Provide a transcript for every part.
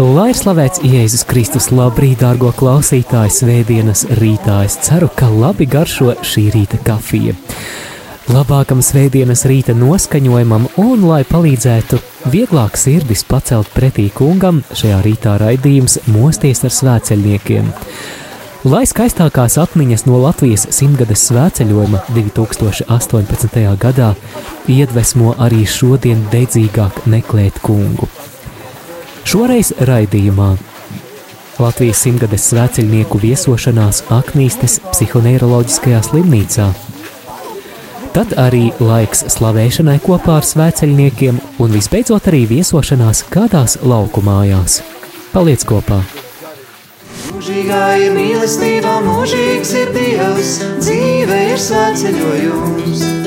Lai ir slavēts Jēzus Kristus, labrīt, dārgo klausītāju, svētdienas rītā. Es ceru, ka labi garšo šī rīta kafija. Labākam svētdienas rīta noskaņojumam un, lai palīdzētu vieglāk sirdis pacelt pretī kungam, šajā rītā raidījums mosties ar svēceļniekiem. Lai skaistākās atmiņas no Latvijas simtgades svēceļojuma 2018. gadā iedvesmo arī šodien dedzīgāk meklēt kungu. Šoreiz raidījumā Latvijas simtgades svēceļnieku viesošanās Aknīstes psihoneiroloģiskajā slimnīcā. Tad arī laiks slavēšanai kopā ar svēceļniekiem un visbeidzot arī viesošanās kādās lauku mājās. Paliec kopā! Mūžīgā ir mīlestība, mūžīgs ir Dievs, dzīve ir svētceļojums.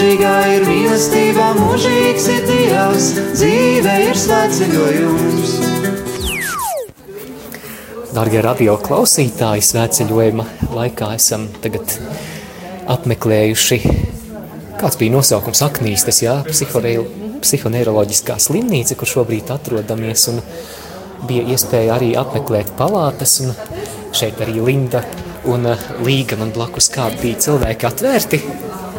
Mūžīgā ir mīlestība, mūžīgs ir Dievs, dzīve ir svētceļojums. Darbie radio klausītāji, svētceļojuma laikā esam tagad apmeklējuši, kāds bija nosaukums Aknīstes, jā, psihoneiroloģiskā slimnīca, kur šobrīd atrodamies, un bija iespēja arī apmeklēt palātas, un šeit arī Linda un Līga man blakus kā bija cilvēki atvērti,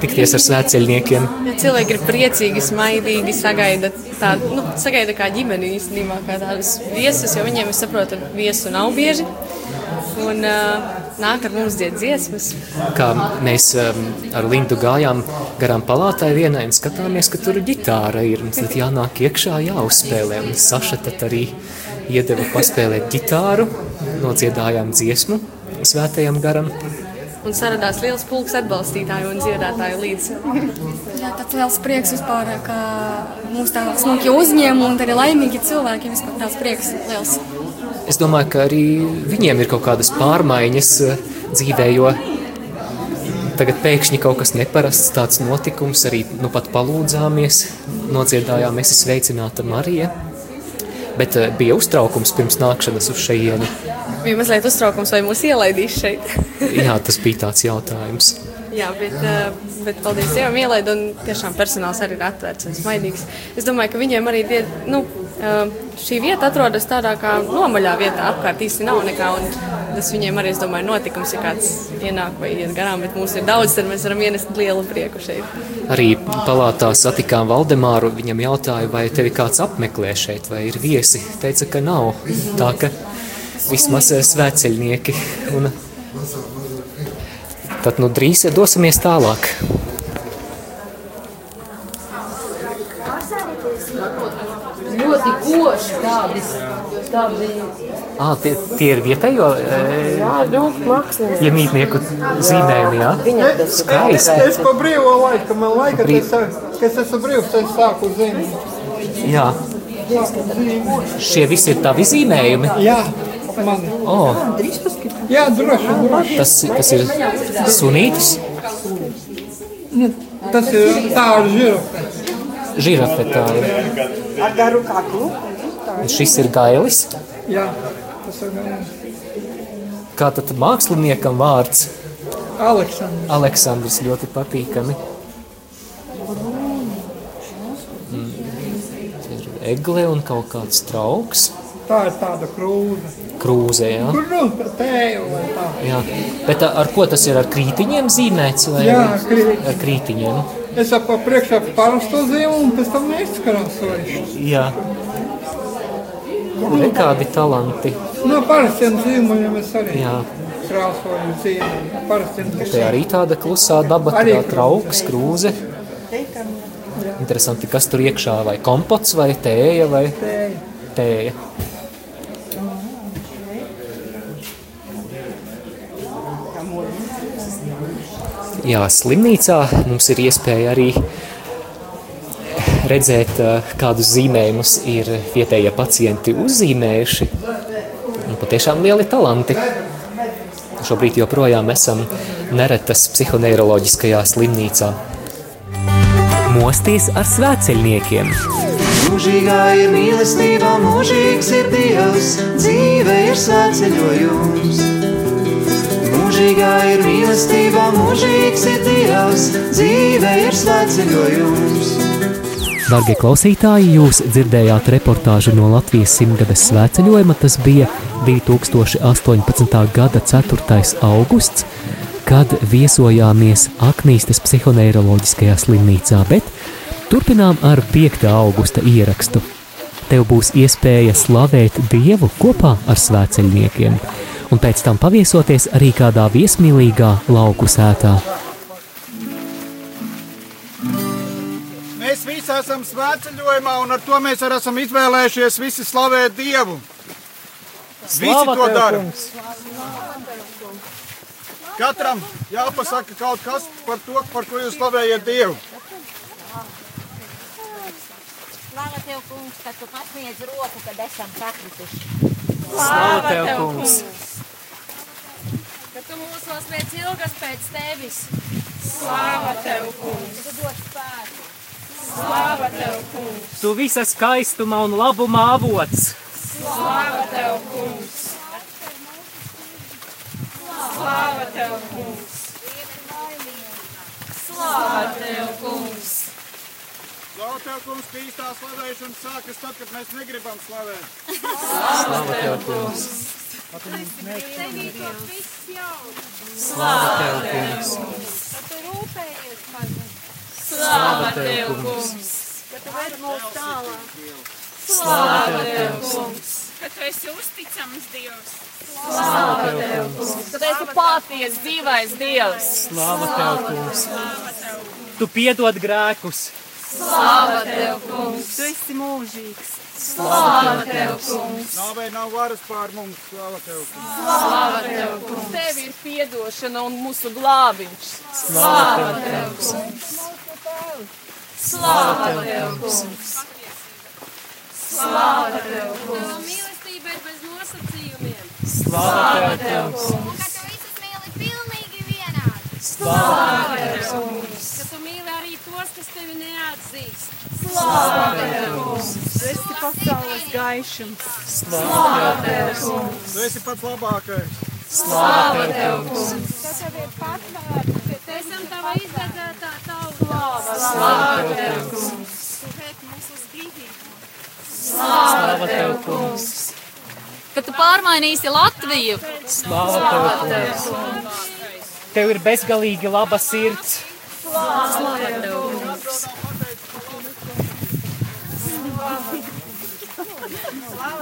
tikties ar svētceļniekiem. Ja cilvēki ir priecīgi, smaidīgi, sagaida, tā, nu, sagaida kā ģimeni īstenībā, kā tādus viesus, jo viņiem, es saprotu, viesu nav bieži. Un uh, nāk ar mums dzied dziesmas. Kā mēs um, ar Lindu gājām garām palātai vienai un skatāmies, ka tur ģitāra ir. Mums tad jānāk iekšā, jāuzspēlē. Un Saša tad arī iedeva paspēlēt ģitāru, nodziedājām dziesmu svētajam garam. Un saradās liels pulks atbalstītāju un dziedātāju līdz. Jā, tāds liels prieks vispār, ka mūs tā smuki uzņem un arī laimīgi cilvēki. Vispār tāds prieks liels. Es domāju, ka arī viņiem ir kaut kādas pārmaiņas eh, dzīvē, jo tagad pēkšņi kaut kas neparasts tāds notikums, arī nu pat palūdzāmies, nodziedājām, esi sveicināta Marija, bet eh, bija uztraukums pirms nākšanas uz šeieni. Bija mazliet uztraukums, vai mūs ielaidīs šeit. Jā, tas bija tāds jautājums. Jā, bet, eh, bet paldies Dievam, ielaidu, un tiešām personāls arī ir atvērts un smaidīgs. Es domāju, ka viņiem arī die, nu, eh, šī vieta atrodas tādā kā nomaļā vietā, apkārt īsti nav nekā, un tas viņiem arī, es domāju, notikums, ja kāds ienāk vai iet garām, bet mūs ir daudz, tad mēs varam ienest lielu prieku šeit. Arī palātā satikām Valdemāru, viņam jautāja, vai tevi kāds apmeklē šeit, vai ir viesi. Teica, ka nav. Tā ka vismaz eh, svētceļnieki. Un tad nu drīz dosimies tālāk. ļoti koši tādi. tādi À, tie, tie ir vietējo jā, ļoti mākslinieki. iemītnieku zīmējumi, jā? Skaisti. Es pa brīvo laiku, man laika, kad es esmu brīvs, es sāku zināt. Jā. Šie visi ir tavi zīmējumi. Jā, man. O, Jā, droši, droši. tas, tas ir sunītis, Tas ir tā ar žirafi. žirafe tā ir. ar garu kaklu. Šis ir gailis. Jā, tas ir gan Kā tad māksliniekam vārds? Aleksandrs. Aleksandrs ļoti patīkami. Mm, Ir egle un kaut kāds trauks. Tā ir tāda krūze. Krūze, jā. Kur nu tā tēju vai tā? jā. Bet ar ko tas ir? Ar krītiņiem zīmēts? Vai Jā, krī- ar krītiņiem. Es ap priekšā parasto zīmu un pēc tam neizskarāsoju. Jā. Nekādi talanti. No parastiem zīmuļiem es arī Jā. krāsoju zīmu. Parastiem Te arī tāda klusā daba, Arī tā trauks, krūze. Interesanti, kas tur iekšā, vai kompots, vai tēja, vai tēju. tēja. Jā, slimnīcā mums ir iespēja arī redzēt, eh, kādus zīmējumus ir vietējie pacienti uzzīmējuši. Un patiešām lieli talanti. Šobrīd joprojām esam neretas psihoneiroloģiskajā slimnīcā. Mosties ar svētceļniekiem! Mūžīgā ir mīlestība, mūžīgs ir Dievs, dzīve ir svētceļojums. Mūžīgā ir mīlestība, mūžīgs ir Dievs, dzīve ir svētceļojums. Darbie klausītāji, jūs dzirdējāt reportāžu no Latvijas simtgades svētceļojuma. Tas bija 2018. gada 4. augusts, kad viesojāmies Aknīstes psihoneiroloģiskajā slimnīcā, bet turpinām ar 5. augusta ierakstu. Tev būs iespēja slavēt Dievu kopā ar svētceļniekiem, un pēc tam paviesoties arī kādā viesmīlīgā lauku sētā. Mēs visi esam svētceļojumā, un ar to mēs arī esam izvēlējušies visi slavēt Dievu. Visi to dara. Katram jāpasaka kaut kas par to, par ko jūs slavējat Dievu. Slava tev, kungs, ka tu pasniedz roku, kad esam sakrituši. Slava tev, kungs! Ka tu mūsos liec ilgas pēc tevis. Slāva tev, kungs! Tu dod spēku. Slāva tev, kungs! Tu visa skaistuma un labuma avots! Slāva tev, kungs! Slāva tev, kungs! Slāva tev, kungs! Slava tev, kungs, ka īstā slavēšana sākas tad, kad mēs negribam slavēt. Slava tev, kungs! Slava tev, kungs! Ka tu rūpējies par mums! Slava tev, kungs! Ka tu ved mūs tālāk! Slava tev, kungs! Ka tu esi uzticams Dievs! Slava tev, kungs! Ka tu esi paties dzīvais Dievs! Slava tev, kungs! Tu piedod grēkus! Slāva tev, kungs! Tu esi mūžīgs. Slāva tev, kungs! Nāvei nav varas pār mums, slava tev, kungs. Slāva tev, kungs! Tev ir piedošana un mūsu glābiņš. Slava tev, kungs! Slāva tev, kungs! Slāva tev, kungs! Mīlestība ir bez nosacījumiem. Slava tev, kungs! Un ka tu visus mīli pilnīgi tev, kungs! Ka tu mīli arī tos, kas tevi neatzīst. Tev, kungs! Tu esi pasaules gaišums. Slava tev, kungs! Tu esi pats labākais. Slava tev, kungs! Ka tev ir patvērts. Ka esam tava izvedzētā tauta. Slava tev, kungs! Tu vērt mūs uz dzīvību. Slava tev, kungs! Kad tu pārmainīsi Latviju, Slava tev, kungs! Tev ir bezgalīgi laba sirds! Slāva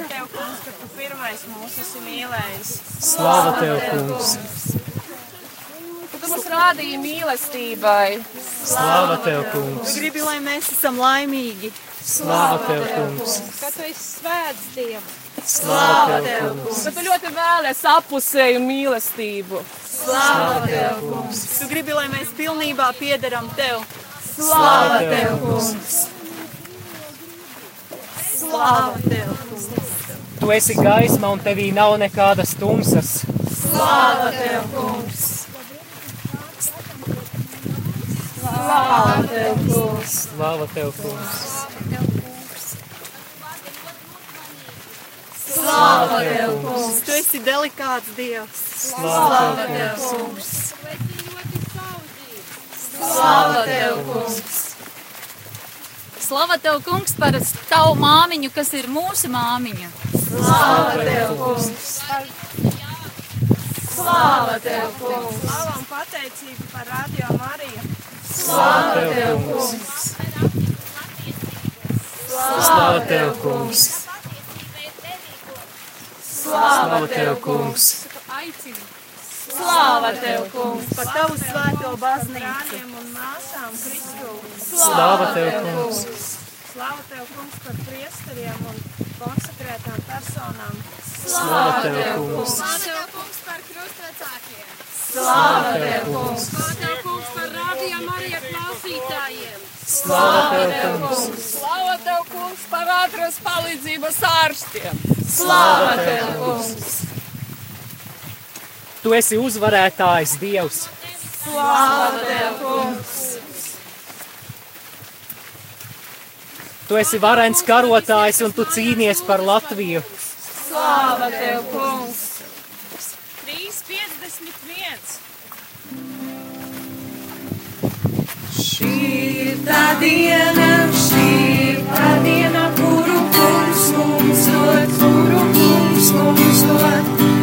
tev, kungs, ka tu pirmais mūs esi mīlējis! Slava tev, kungs! tu mums rādīji mīlestībai. Slava tev, kungs! Gribi, lai mēs esam laimīgi. Slava tev, kungs! Ka tu esi svēts Dievs. Slava tev, kungs! Ka tu ļoti vēlies apusēju mīlestību. Slava tev, kungs! Tu gribi, lai mēs pilnībā piederam tev. Slava tev, kungs! Slāva tev! Tu esi gaisma un tevī nav nekādas tumsas. Slāva tev, kungs! Slāva tev, kungs! Slava tev, kungs! Slāva tev, kungs! Tu esi delikāts Dievs. Slava tev, kungs! Slāva tev, kungs! Slava tev, kungs, par tavu māmiņu, kas ir mūsu māmiņa. Slāva tev, kungs! Slāva tev, kungs! Slava un pateicība par Radio Mariju. Slāva tev, kungs! Slava tev, kungs! Slāva tev, kungs! Slāva tev, kungs! Par tavu svēto baznīcu. un māsām Kristu. Slava tev, kungs! Slava tev, kungs, par priesteriem un konsekrētām personām. Slava tev, kungs! Slava tev, kungs, par krustvecākiem. Slāva tev, kungs! Slāva tev, kungs, par rādījām arī klausītājiem! Slāva tev, kungs! Slāva tev, kungs, par ātras palīdzības ārstiem! Slāva tev, kungs! Tu esi uzvarētājs, Dievs! Slāva tev, kungs! Tu esi varens karotājs un tu cīnies par Latviju! Slāva tev, kungs! 21. Šīta diena, šīta diena, kuru kungs mums dod, kuru kungs mums dod.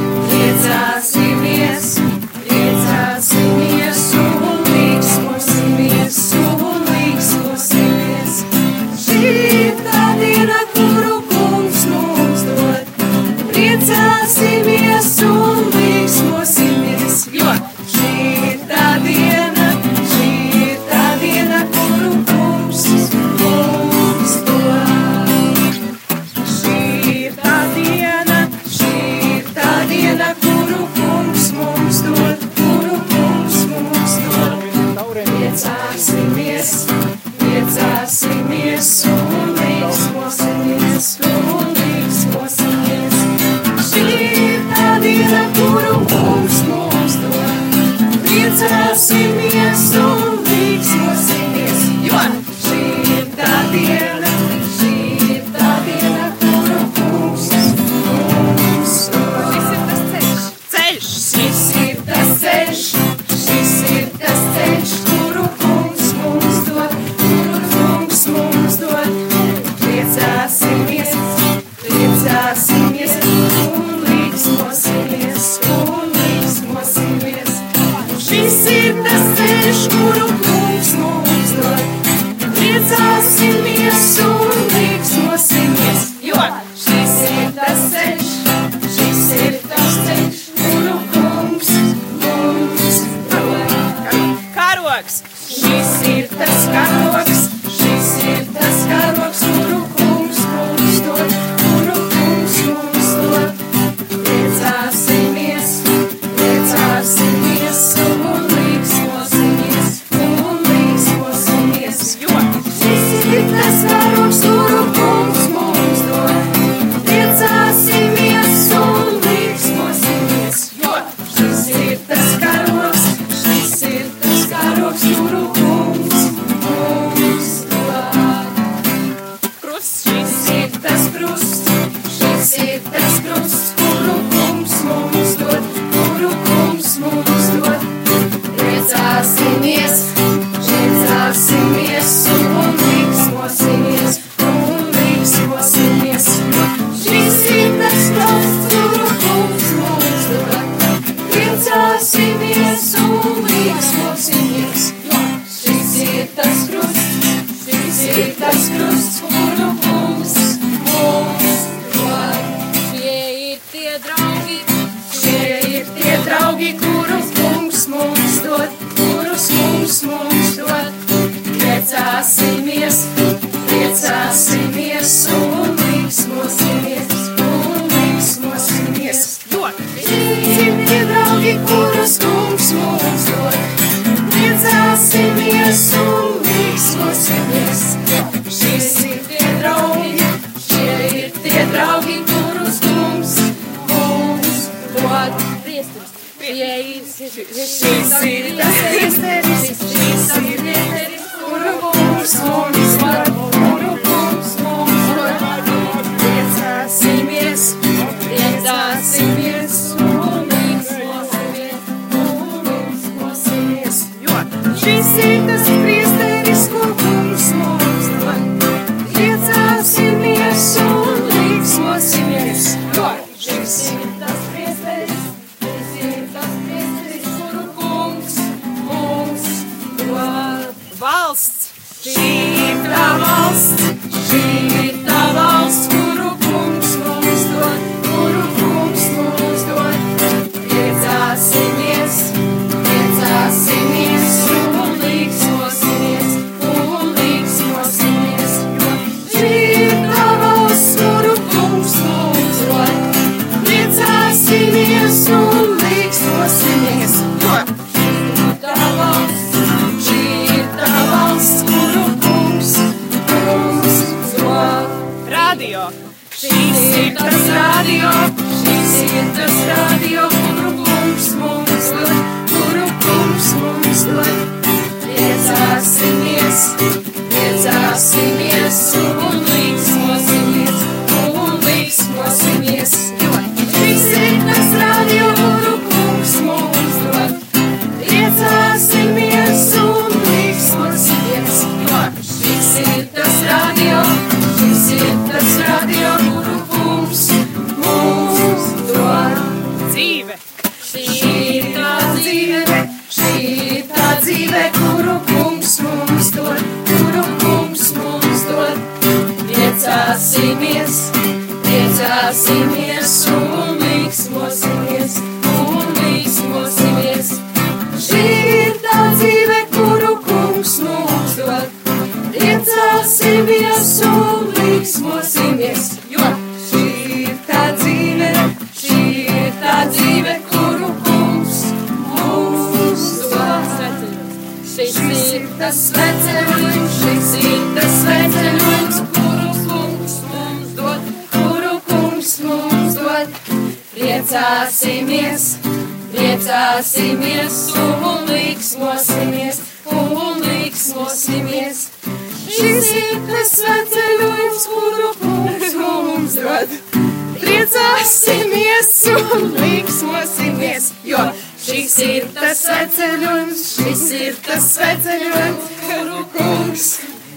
Priecāsimies un līksmosimies, jo šis ir tas veceļojums, šis ir tas veceļojums, kuru kungs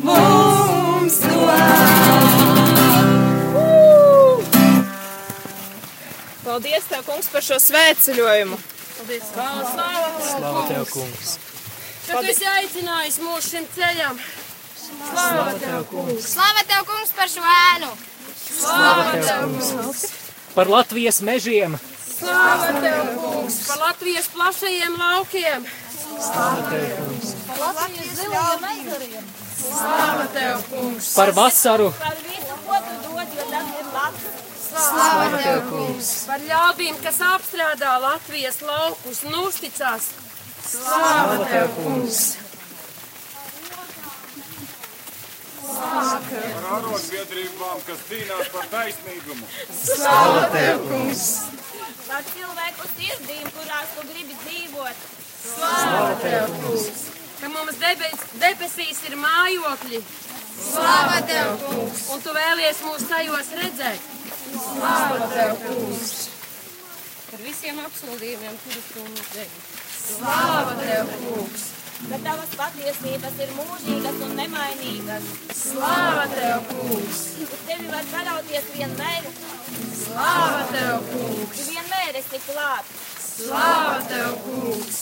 mums dod. Paldies, Tev, kungs, par šo svētceļojumu. Paldies, Slava Tev, kungs. Ka tu esi aicinājis mūs šim ceļam. Slava Tev, kungs. Slava tev, kungs, par šo ēnu! Slava Tev, kungs! Par Latvijas mežiem, Slava Tev, kungs! Par Latvijas plašajiem laukiem! Slava Tev, kungs. Par Latvijas zilajiem ezeriem! Slava Tev, kungs! par vasaru, Par visu, ko tu dod, jo tas ir labs. Slava Tev, kungs! Par ļaudīm, kas apstrādā Latvijas laukus un uzticās! Slava Tev, kungs! Par arotbiedrībām, kas cīnās par taisnīgumu. Slava Tev, kungs! Par cilvēku sirdīm, kurās tu gribi dzīvot. Slava Tev, kungs! Ka mums debes, debesīs ir mājokļi! Slava Tev, kungs! Un tu vēlies mūs tajos redzēt! Slava Tev, kungs! Par visiem apsūdzījumiem, kurus tu mums devi! Slava Tev, kungs! Ka tavas patiesības ir mūžīgas un nemainīgas. Slava Tev, kungs! Uz tevi var paļauties vienmēr. Slava Tev, kungs! Tu vienmēr esi klāt. Slava Tev, kungs!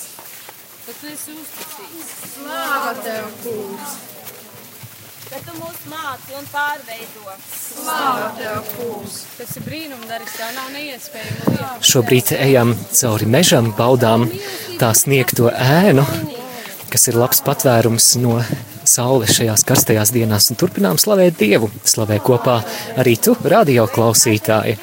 Ka tu esi uzticīgs! Slava Tev, kungs! Ka tu mūs māci un pārveido. Slava Tev, kungs! Tas ir brīnumdaris, tā nav neiespējama lieta. šobrīd ejam cauri mežam, baudām tā sniegto ēnu, kas ir labs patvērums no saules šajās karstajās dienās, un turpinām slavēt Dievu. Slavē kopā arī tu, radio klausītāji.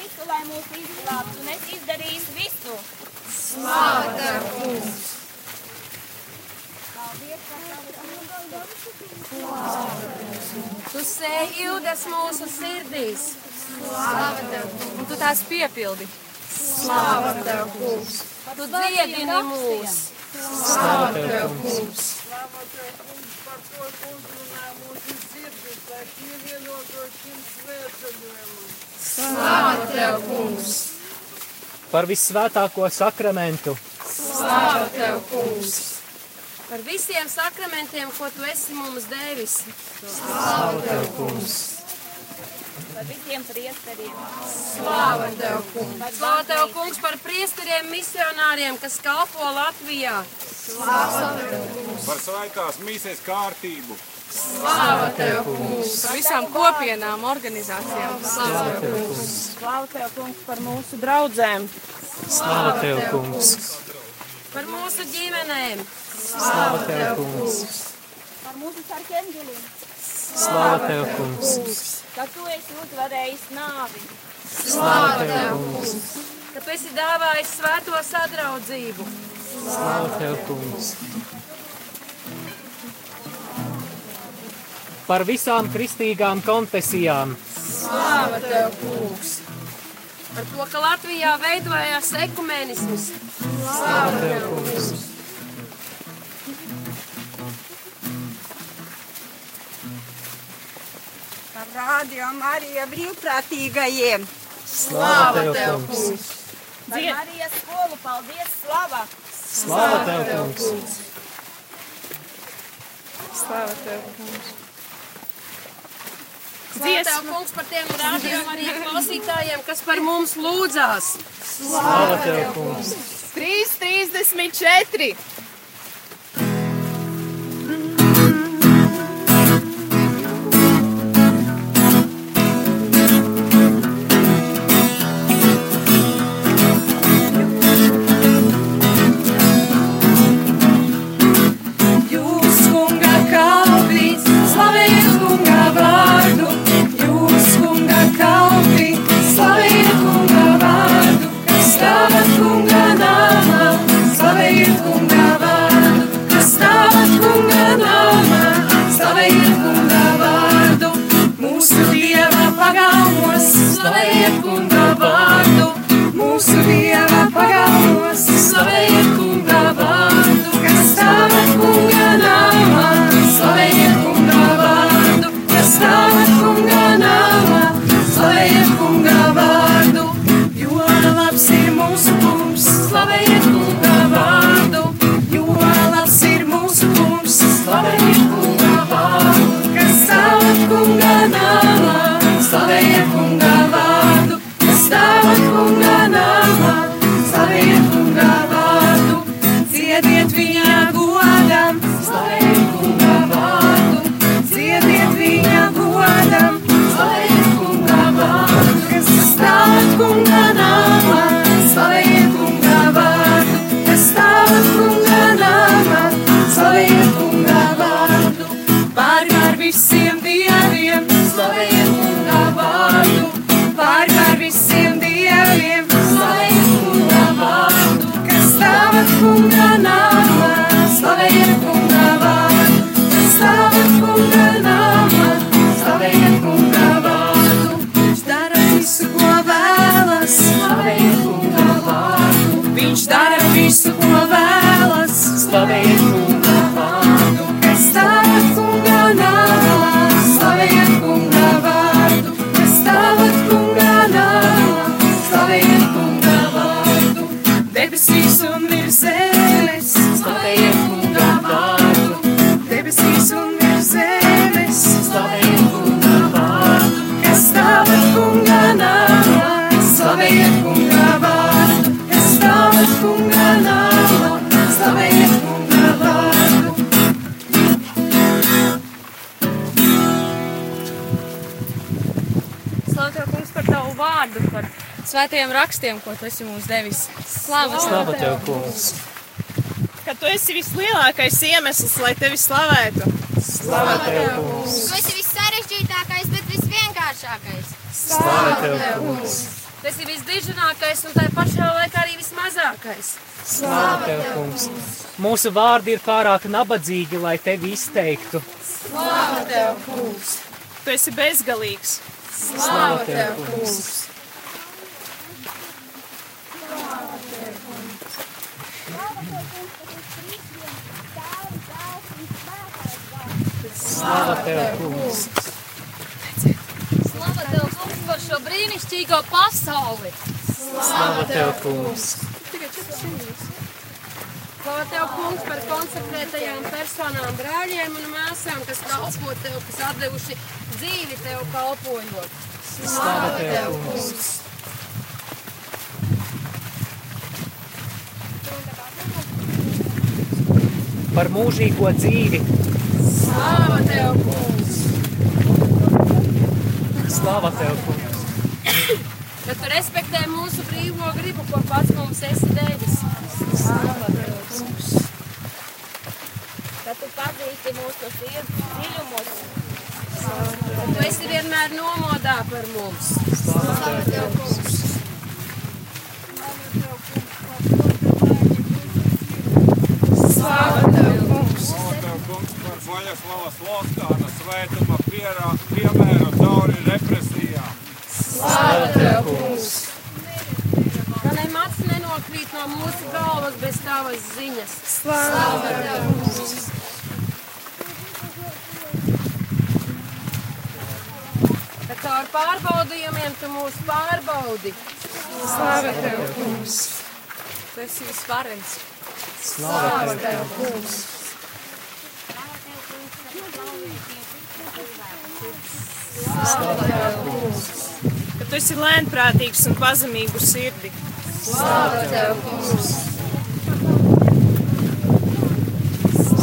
Tu sēji ilgas mūsu sirdīs. Slava Tev! Un tu tās piepildi. Slava Tev, kungs! Tu dziedini mūs. Slava Tev, kungs! Slava Tev, kungs, par to, ka uzrunā mūsu sirdis, lai pievienotos šim svētceļojumam. Slava Tev, kungs! Par visvētāko sakramentu, Slava Tev, kungs! Par visiem sakramentiem, ko Tu esi mums devis. Slava Tev, kungs! Par visiem priesteriem. Slāva Tev, kungs! Slāva Tev, kungs, par priesteriem misionāriem, kas kalpo Latvijā! Slāva Tev, kungs! Par svētās mīsēs kārtību. Slāva Tev, kungs! Par visām kopienām, organizācijām! Slāva Tev, kungs! Slāva Tev, kungs, par mūsu draudzēm. slava Tev, kungs, Par mūsu ģimenēm! slava Tev, kungs, Par mūsu sarkanģeļiem. Slava Tev, kungs, Ka tu esi uzvarējis nāvi. Slāva Tev, kungs! Ka Tu esi dāvājis svēto sadraudzību! slava Tev, kungs. Par visām kristīgām konfesijām, Slāva Tev, kungs! Par to, ka Latvijā veidojās ekumenisms. Slāva Tev, kungs! Radio Marija brīvprātīgajiem. Slāva tev, kungs! Par Marijas skolu paldies, slava! Slāva tev, kungs! Slāva tev, kungs! Dziesmu kungs par tiem rādījumiem, arī klausītājiem, kas par mums lūdzās. Slāva tev, kungs! 3, 34! Rakstiem, ko Tu esi mums devis. Slavu Slāva Tev, kungs! Ka Tu esi vislielākais iemesls, lai Tevi slavētu. Slāva Tev, kungs! Tu esi vissarežģītākais, bet visvienkāršākais. Slāva Tev, kungs! Tu esi visdiženākais un tā pašā laikā arī vismazākais. Slāva Tev, kungs! Mūsu vārdi ir pārāk nabadzīgi, lai tevi izteiktu. Slāva Tev, kungs! Tu esi bezgalīgs. Slāva Tev, kungs! Slāva Tev, kungs! Slava Tev, kungs, par šo brīnišķīgo pasauli! Slāva Tev, kungs! Slava Tev, kungs, par konsekrētajām personām, brāļiem un māsām, kas kalpo Tev, kas atdevuši dzīvi Tev kalpojot. Slāva Tev, kungs! Par mūžīgo dzīvi! Slava Tev, kungs! Slāva Tev, kungs! Ka Tu respektē mūsu brīvo gribu, ko pats mums esi devis. Slava Tev, kungs! Ka tu pazīsti mūsu dziļumos. Tu esi vienmēr nomodā par mums. Slāva Tev, kungs! novērduma piemēru cauri represijām. Slavētājums! Ka nemats nenokrīt no mūsu galvas bez tavas ziņas. Slavētājums! Tā kā ar pārbaudījumiem tu mūs pārbaudi. Slavētājums! Tu esi visvarens. Slavētājums! Ka tu esi lēnprātīgs un pazemīgu sirdi. Slāva Tev, kungs!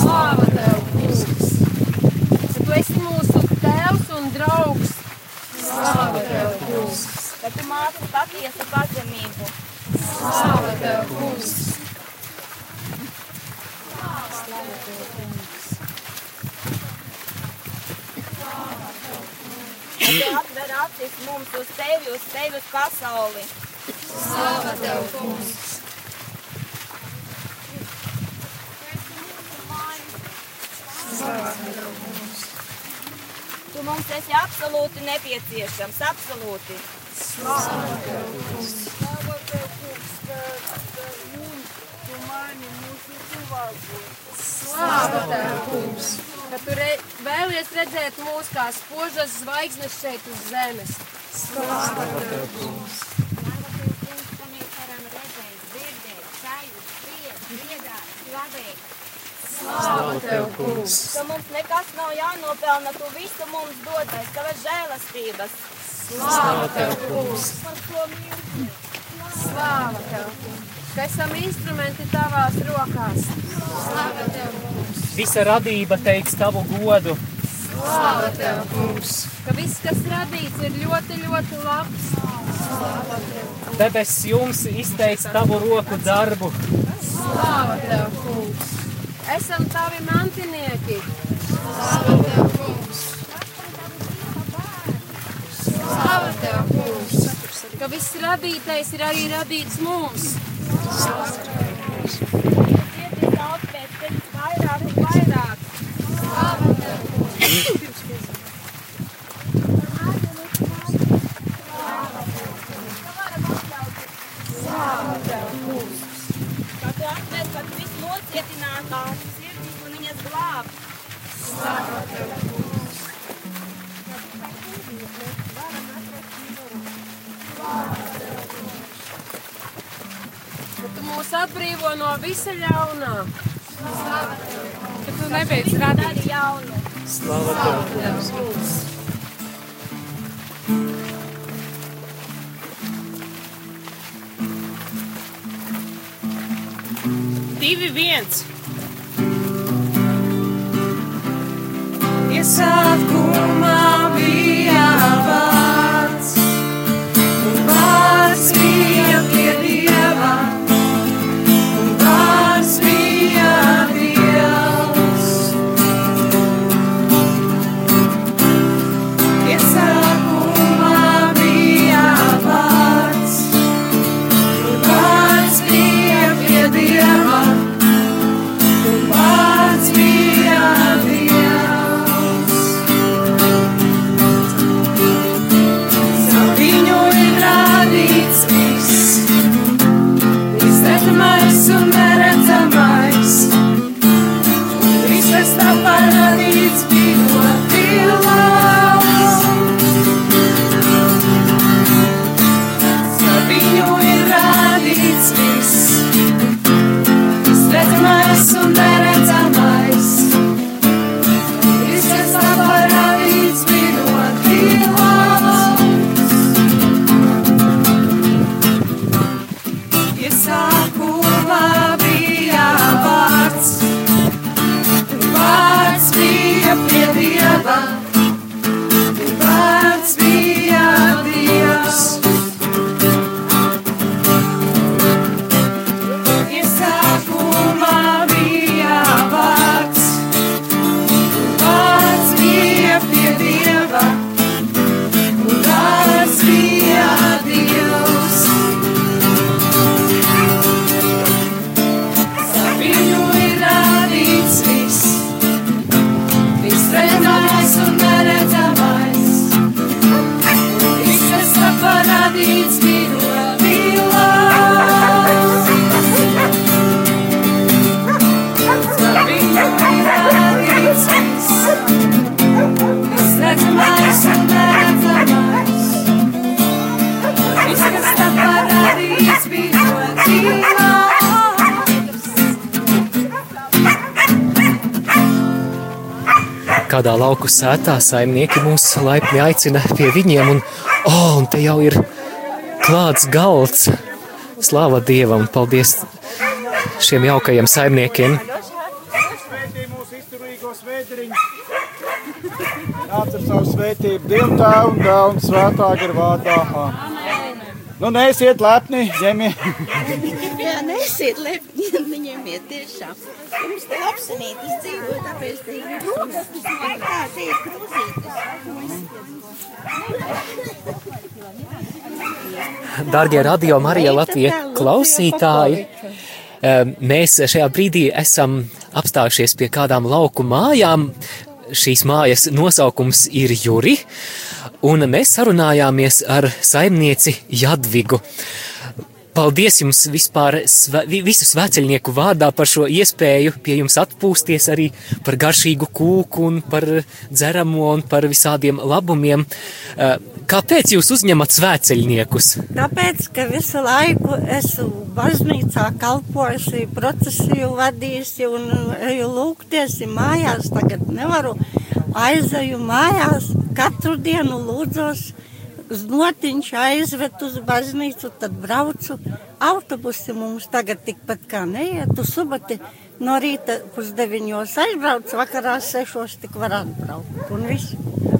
Slāva Tev, kungs! Ka tu esi mūsu tēvs un draugs. Slāva Tev, kungs! Ka tu māci patiesu pazemību. Slāva Tev, kungs! Ka tu atver acis mums uz tevi, uz tevi uz pasauli. Slāva Tev, kungs! Slāva Tev, kungs! Tu mums esi absolūti nepieciešams, absolūti. Slāva Tev, kungs! Slāva Tev, kungs, ka, ka mums tu mani mūsu tuvākos. Slāva Tev, kungs! Ka tu re vēlies redzēt mūs kā spožas zvaigznes šeit uz zemes. Slāva Tev, kungs! ka mēs varam redzēt, dzirdēt, sajust, spriest, dziedāt, slavēt. Slāva Tev, kungs! Ka mums nekas nav jānopelna, tu visu mums dod bez tavas žēlastības. Slāva Tev, kungs! Par ko mīlestību. Slāva Tev, kungs! Ka esam instrumenti tavās rokās. Slāva Tev, kungs! Visa radība teiks tavu godu. Slāva Tev, kungs! Ka viss, kas radīts, ir ļoti, ļoti labs. Slāva Tev, Debesis jums izteiks tavu roku darbu. Slāva Tev, kungs! Esam tavi mantinieki. Slāva Tev, kungs! Slāva Tev, kungs! Ka viss radītais ir arī radīts mums. Iet lauku sētā saimnieki mūs laipni aicina pie viņiem, un, oh, un te jau ir klāts galds. Slāva Dievam, paldies šiem jaukajiem saimniekiem. Nāc ar savu svētību Dievu tēvu un dēlu un svētā. Amen. Nu, neesiet lepni, ņemiet. Jā, nesiet lepni, ņemiet tiešām. Jums te apsinītas dzīvo, tāpēc te ir grūtas, tā, te ir krūzītes. Darbie radio Marija Latvija klausītāji, eh, mēs šajā brīdī esam apstājušies pie kādām lauku mājām. Šīs mājas nosaukums ir Juri, un mēs sarunājāmies ar saimnieci Jadvigu. Paldies jums vispār sve, vi- visu sveceļnieku vārdā par šo iespēju pie jums atpūsties arī par garšīgu kūku un par dzeramo un par visādiem labumiem. Eh, Kāpēc jūs uzņemat sveceļniekus? Tāpēc, ka visu laiku esmu baznīcā kalpojusi, procesiju vadījusi un eju lūgties mājās. Tagad nevaru aizeju mājās, katru dienu lūdzos. Uz notiņš aizved uz baznīcu, tad braucu. Autobusi mums tagad tikpat kā neiet. Uz subati no rīta pusdeviņos aizbraucu, vakarā sešos tik var atbraukt. Un viss.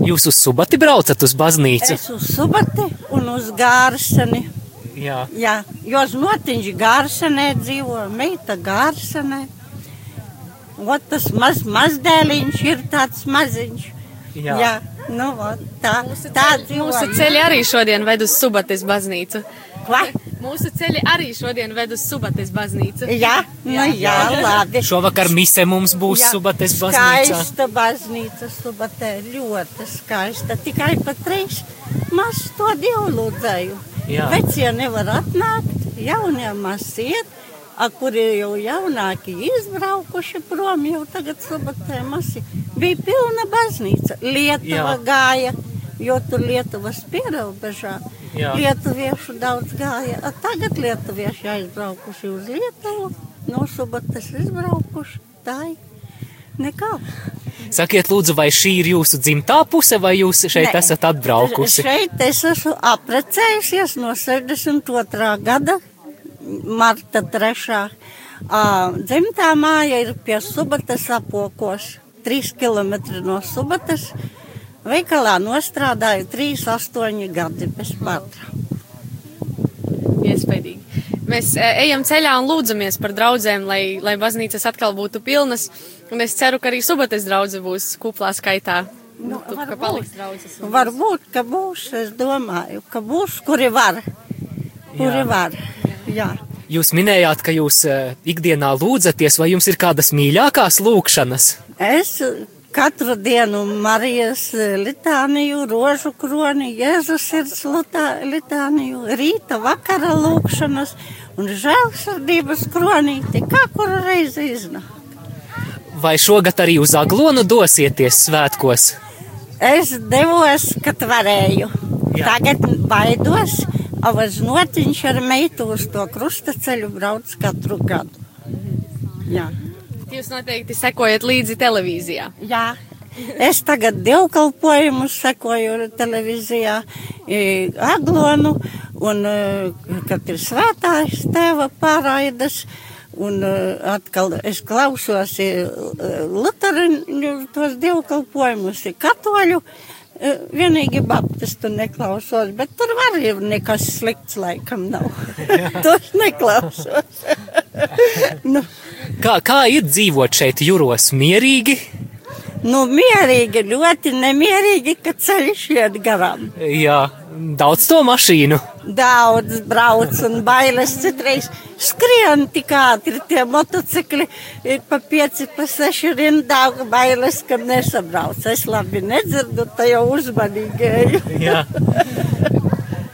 Jūs uz subati braucat uz baznīcu? Es uz subati un uz gārseni. Jā. Jā, jo uz notiņš gārsenē dzīvo, meita gārsenē. Ot tas maz, mazdēliņš ir tāds maziņš. Jā. Jā nu, ot, tā, tā dzīvo. Mūsu ceļi arī šodien ved uz Subates baznīcu. Ko? Mūsu ceļi arī šodien ved uz Subates baznīcu. Jā, nu jā, labi. Šovakar mise mums būs Jā, Subates baznīcā. Skaista baznīca, subatē, ļoti skaista. Tikai pat trīs maz to dievlūdzēju. Jā. Vecie nevar atnākt, jaunie maz iet, a, kuri jau jaunāki izbraukuši prom, jau tagad subatē masi. Bija pilna baznīca. Lietuva Jā. gāja, jo tur Lietuvas pierobežā. Jā. Lietuviešu daudz gāja. A, tagad lietuvieši aizbraukuši uz Lietuvu, no subates izbraukuši. Tā ir nekā. Sakiet, lūdzu, vai šī ir jūsu dzimtā puse, vai jūs šeit Nē. esat atbraukusi? Šeit es esmu apprecējusies no 62. gada, marta 3. Uh, dzimtā māja ir pie Subatas apokos, 3 km no Subatas. Veikalā nostrādāju 3-8 gadi bez pārtraukuma. Iespējīgi. Mēs e, ejam ceļā un lūdzamies par draugiem, lai, lai baznīcas atkal būtu pilnas. Un es ceru, ka arī subates draugi būs kuplā skaitā. Nu, tu, ka paliks draudzes. un- Varbūt, ka būs, es domāju, ka būs, kuri var. Kuri Jā. var. Jā. Jūs minējāt, ka jūs eh, ikdienā lūdzaties, vai jums ir kādas mīļākās lūkšanas? Es katru dienu Marijas litāniju, rožu kroni, Jēzus sirds litāniju, rīta vakara lūkšanas un žēlsirdības kronīti, kā kuru reizi iznāk. Vai šogad arī uz Aglonu dosieties svētkos? Es devos, kad varēju. Jā. Tagad baidos, avas notiņš ar meitu uz to krustaceļu brauc katru gadu. Jā. Jūs noteikti sekojat līdzi televīzijā. Jā. Es tagad dievkalpojumus sekoju televīzijā, e, Aglonu, un e, kad ir svētājs tēva pārraidas, un e, atkal es klausos Luteriņu tos dievkalpojumus, katoļu, vienīgi baptistu neklausos, bet tur var ir nekas slikts laikam nav. Tos neklausos. nu, Kā, kā ir dzīvot šeit jūros mierīgi? Nu, mierīgi, ļoti nemierīgi, ka ceļš iet garām. Jā, daudz to mašīnu. Daudz brauc un bailes citreiz skrien tik ātri tie motocikli, ir pa pieci, pa seši rindā, bailes, ka nesabrauc. Es labi nedzirdu, tā jau uzmanīgi. Jā.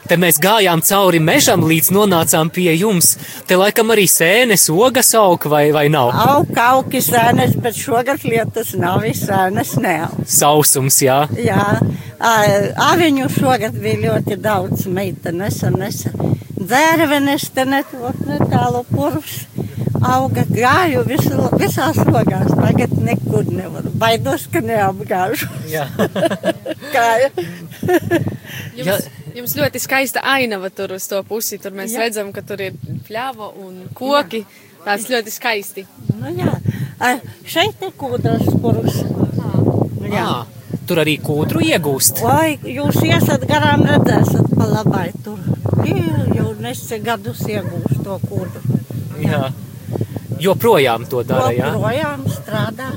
Te mēs gājām cauri mežam, līdz nonācām pie jums. Te laikam arī sēnes, ogas aug vai, vai nav? Aug, augi sēnes, bet šogad lietas nav, sēnes neaug. Sausums, jā. Jā, aviņu šogad bija ļoti daudz meita, nesa, nesa. Dzērvenes te netot netālu purvs. auga, gāju visu, visās logās. Tagad nekur nevaru. Baidos, ka neapgāžu. Jā. Kāja. Jums, jums ļoti skaista ainava tur uz to pusi. Tur mēs Jā. redzam, ka tur ir pļāva un koki. Tāds ļoti skaisti. Nu, jā. A, šeit ir kūdras purvs. Jā. Ā, tur arī kūdru iegūst. Oi, jūs iesat garām redzēsiet pa labai tur. Jā, Jau nesi gadus iegūst to kūdru. Jā. Joprojām to dara, jā? Joprojām strādā.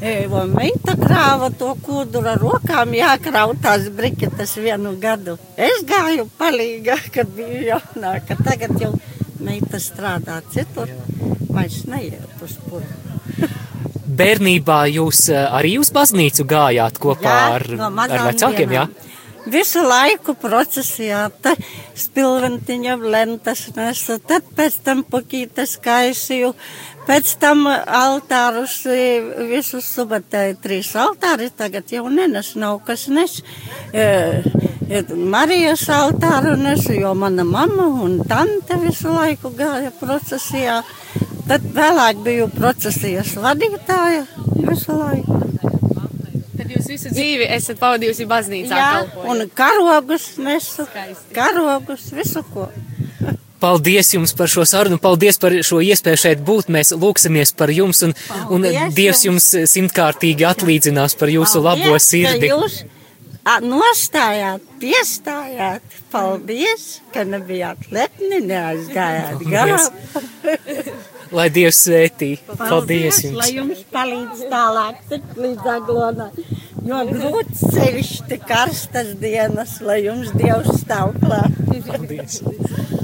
Meita krāva to kūdru ar rokām, jākraut tās briketes vienu gadu. Es gāju palīgā, kad biju jaunāka. Tagad jau meita strādā citur, vairs neiet uz puru. Bērnībā jūs eh, arī uz baznīcu gājāt kopā Jā, ar, no ar vecākiem, jā? dienām. Visu laiku procesijā, tad spilventiņa lentas nesu, tad pēc tam pukītes kaisīju, pēc tam altārus visus subatēju trīs altāri, tagad jau nenes, nav kas nes. E, e, Marijas altāru nesu, jo mana mamma un tante visu laiku gāja procesijā. Tad vēlāk biju procesijas vadītāja visu laiku. Tad jūs visu dzīvi esat pavadījusi baznīcā. Jā, kalpojot. un karogus nesu, karogus, visu ko. Paldies jums par šo sarunu, paldies par šo iespēju šeit būt. Mēs lūksimies par jums, un, un Paldies Dievs jums simtkārtīgi atlīdzinās par jūsu labo Paldies, ka sirdi. Jūs nostājāt, piestājāt. Paldies, ka nebijāt lepni, neaizgājāt garām. Lai Dievs svētī. Paldies jums. Lai jums palīdz tālāk tik līdz aglonai. Jo grūts ceļš, tik karstas dienas, lai jums Dievs stāv klāt. Paldies.